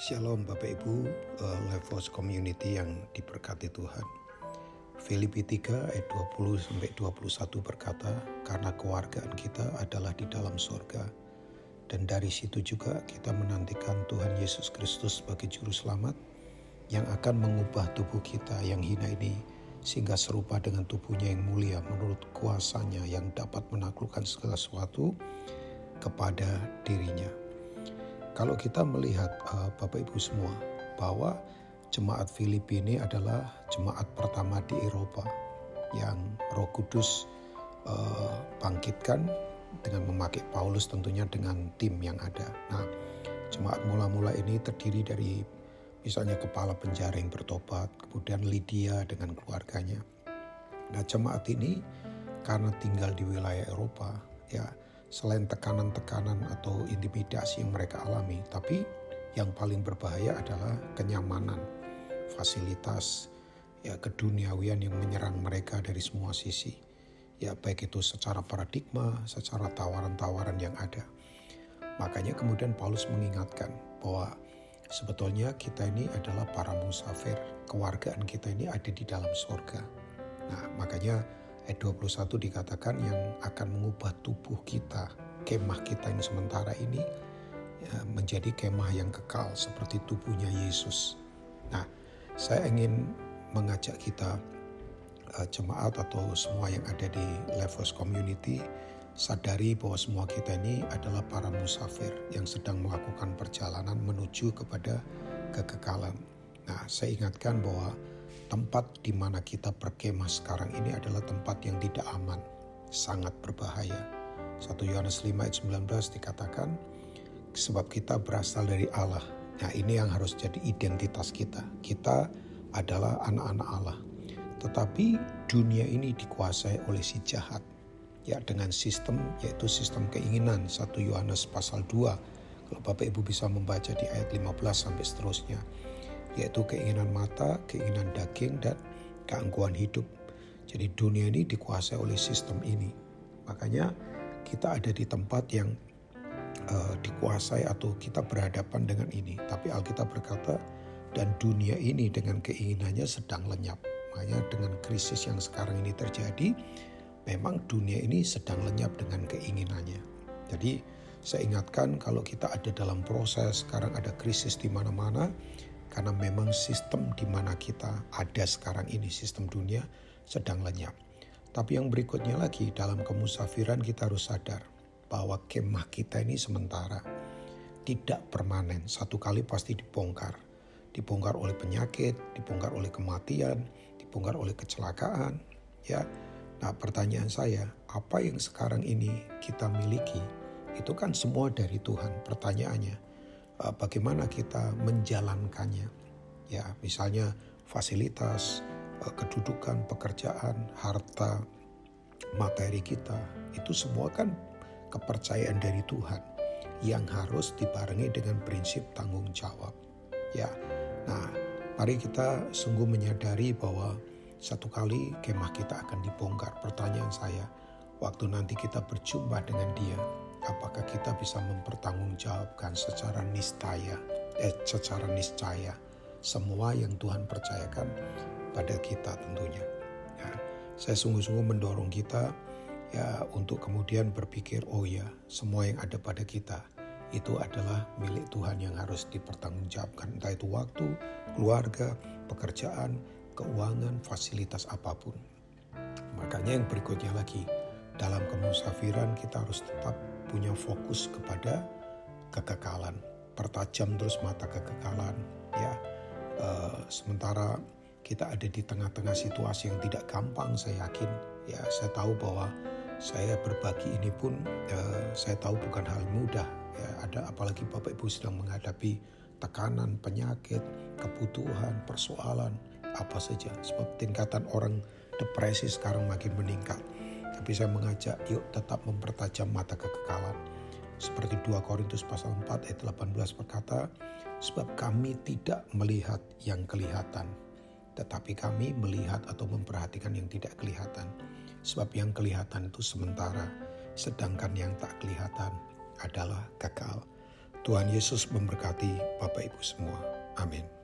Shalom Bapak Ibu, uh, Levos Community yang diberkati Tuhan. Filipi 3 ayat 20 sampai 21 berkata, karena kewargaan kita adalah di dalam sorga. Dan dari situ juga kita menantikan Tuhan Yesus Kristus sebagai juru selamat yang akan mengubah tubuh kita yang hina ini sehingga serupa dengan tubuhnya yang mulia menurut kuasanya yang dapat menaklukkan segala sesuatu kepada dirinya. Kalau kita melihat uh, Bapak Ibu semua bahwa jemaat Filipi ini adalah jemaat pertama di Eropa yang Roh Kudus uh, bangkitkan dengan memakai Paulus tentunya dengan tim yang ada. Nah, jemaat mula-mula ini terdiri dari misalnya kepala penjara yang bertobat, kemudian Lydia dengan keluarganya. Nah, jemaat ini karena tinggal di wilayah Eropa, ya selain tekanan-tekanan intimidasi yang mereka alami, tapi yang paling berbahaya adalah kenyamanan, fasilitas, ya keduniawian yang menyerang mereka dari semua sisi. Ya baik itu secara paradigma, secara tawaran-tawaran yang ada. Makanya kemudian Paulus mengingatkan bahwa sebetulnya kita ini adalah para musafir, kewargaan kita ini ada di dalam sorga. Nah makanya ayat 21 dikatakan yang akan mengubah tubuh kita, kemah kita yang sementara ini ya, menjadi kemah yang kekal seperti tubuhnya Yesus. Nah, saya ingin mengajak kita uh, jemaat atau semua yang ada di Levels Community sadari bahwa semua kita ini adalah para musafir yang sedang melakukan perjalanan menuju kepada kekekalan. Nah, saya ingatkan bahwa tempat di mana kita berkemah sekarang ini adalah tempat yang tidak aman, sangat berbahaya. 1 Yohanes 5 ayat 19 dikatakan, sebab kita berasal dari Allah. Nah ini yang harus jadi identitas kita. Kita adalah anak-anak Allah. Tetapi dunia ini dikuasai oleh si jahat. Ya dengan sistem yaitu sistem keinginan 1 Yohanes pasal 2. Kalau Bapak Ibu bisa membaca di ayat 15 sampai seterusnya yaitu keinginan mata, keinginan daging, dan keangkuhan hidup. Jadi dunia ini dikuasai oleh sistem ini. Makanya kita ada di tempat yang uh, dikuasai atau kita berhadapan dengan ini. Tapi Alkitab berkata, dan dunia ini dengan keinginannya sedang lenyap. Makanya dengan krisis yang sekarang ini terjadi, memang dunia ini sedang lenyap dengan keinginannya. Jadi saya ingatkan kalau kita ada dalam proses, sekarang ada krisis di mana-mana, karena memang sistem di mana kita ada sekarang ini, sistem dunia sedang lenyap. Tapi yang berikutnya lagi dalam kemusafiran kita harus sadar bahwa kemah kita ini sementara, tidak permanen. Satu kali pasti dibongkar. Dibongkar oleh penyakit, dibongkar oleh kematian, dibongkar oleh kecelakaan, ya. Nah, pertanyaan saya, apa yang sekarang ini kita miliki? Itu kan semua dari Tuhan. Pertanyaannya, bagaimana kita menjalankannya. Ya, misalnya fasilitas, eh, kedudukan, pekerjaan, harta, materi kita, itu semua kan kepercayaan dari Tuhan yang harus dibarengi dengan prinsip tanggung jawab. Ya. Nah, mari kita sungguh menyadari bahwa satu kali kemah kita akan dibongkar. Pertanyaan saya, waktu nanti kita berjumpa dengan Dia, apakah kita bisa mempertanggungjawabkan secara niscaya, eh, secara niscaya semua yang Tuhan percayakan pada kita tentunya. Ya, saya sungguh-sungguh mendorong kita ya untuk kemudian berpikir oh ya semua yang ada pada kita itu adalah milik Tuhan yang harus dipertanggungjawabkan entah itu waktu, keluarga, pekerjaan, keuangan, fasilitas apa pun. Makanya yang berikutnya lagi dalam kemusafiran kita harus tetap punya fokus kepada kekekalan, pertajam terus mata kekekalan, ya. Uh, sementara kita ada di tengah-tengah situasi yang tidak gampang, saya yakin, ya. Saya tahu bahwa saya berbagi ini pun uh, saya tahu bukan hal mudah, ya. Ada apalagi Bapak Ibu sedang menghadapi tekanan, penyakit, kebutuhan, persoalan, apa saja. Sebab tingkatan orang depresi sekarang makin meningkat saya mengajak yuk tetap mempertajam mata kekekalan. Seperti 2 Korintus pasal 4 ayat 18 berkata, sebab kami tidak melihat yang kelihatan, tetapi kami melihat atau memperhatikan yang tidak kelihatan. Sebab yang kelihatan itu sementara, sedangkan yang tak kelihatan adalah kekal. Tuhan Yesus memberkati Bapak Ibu semua. Amin.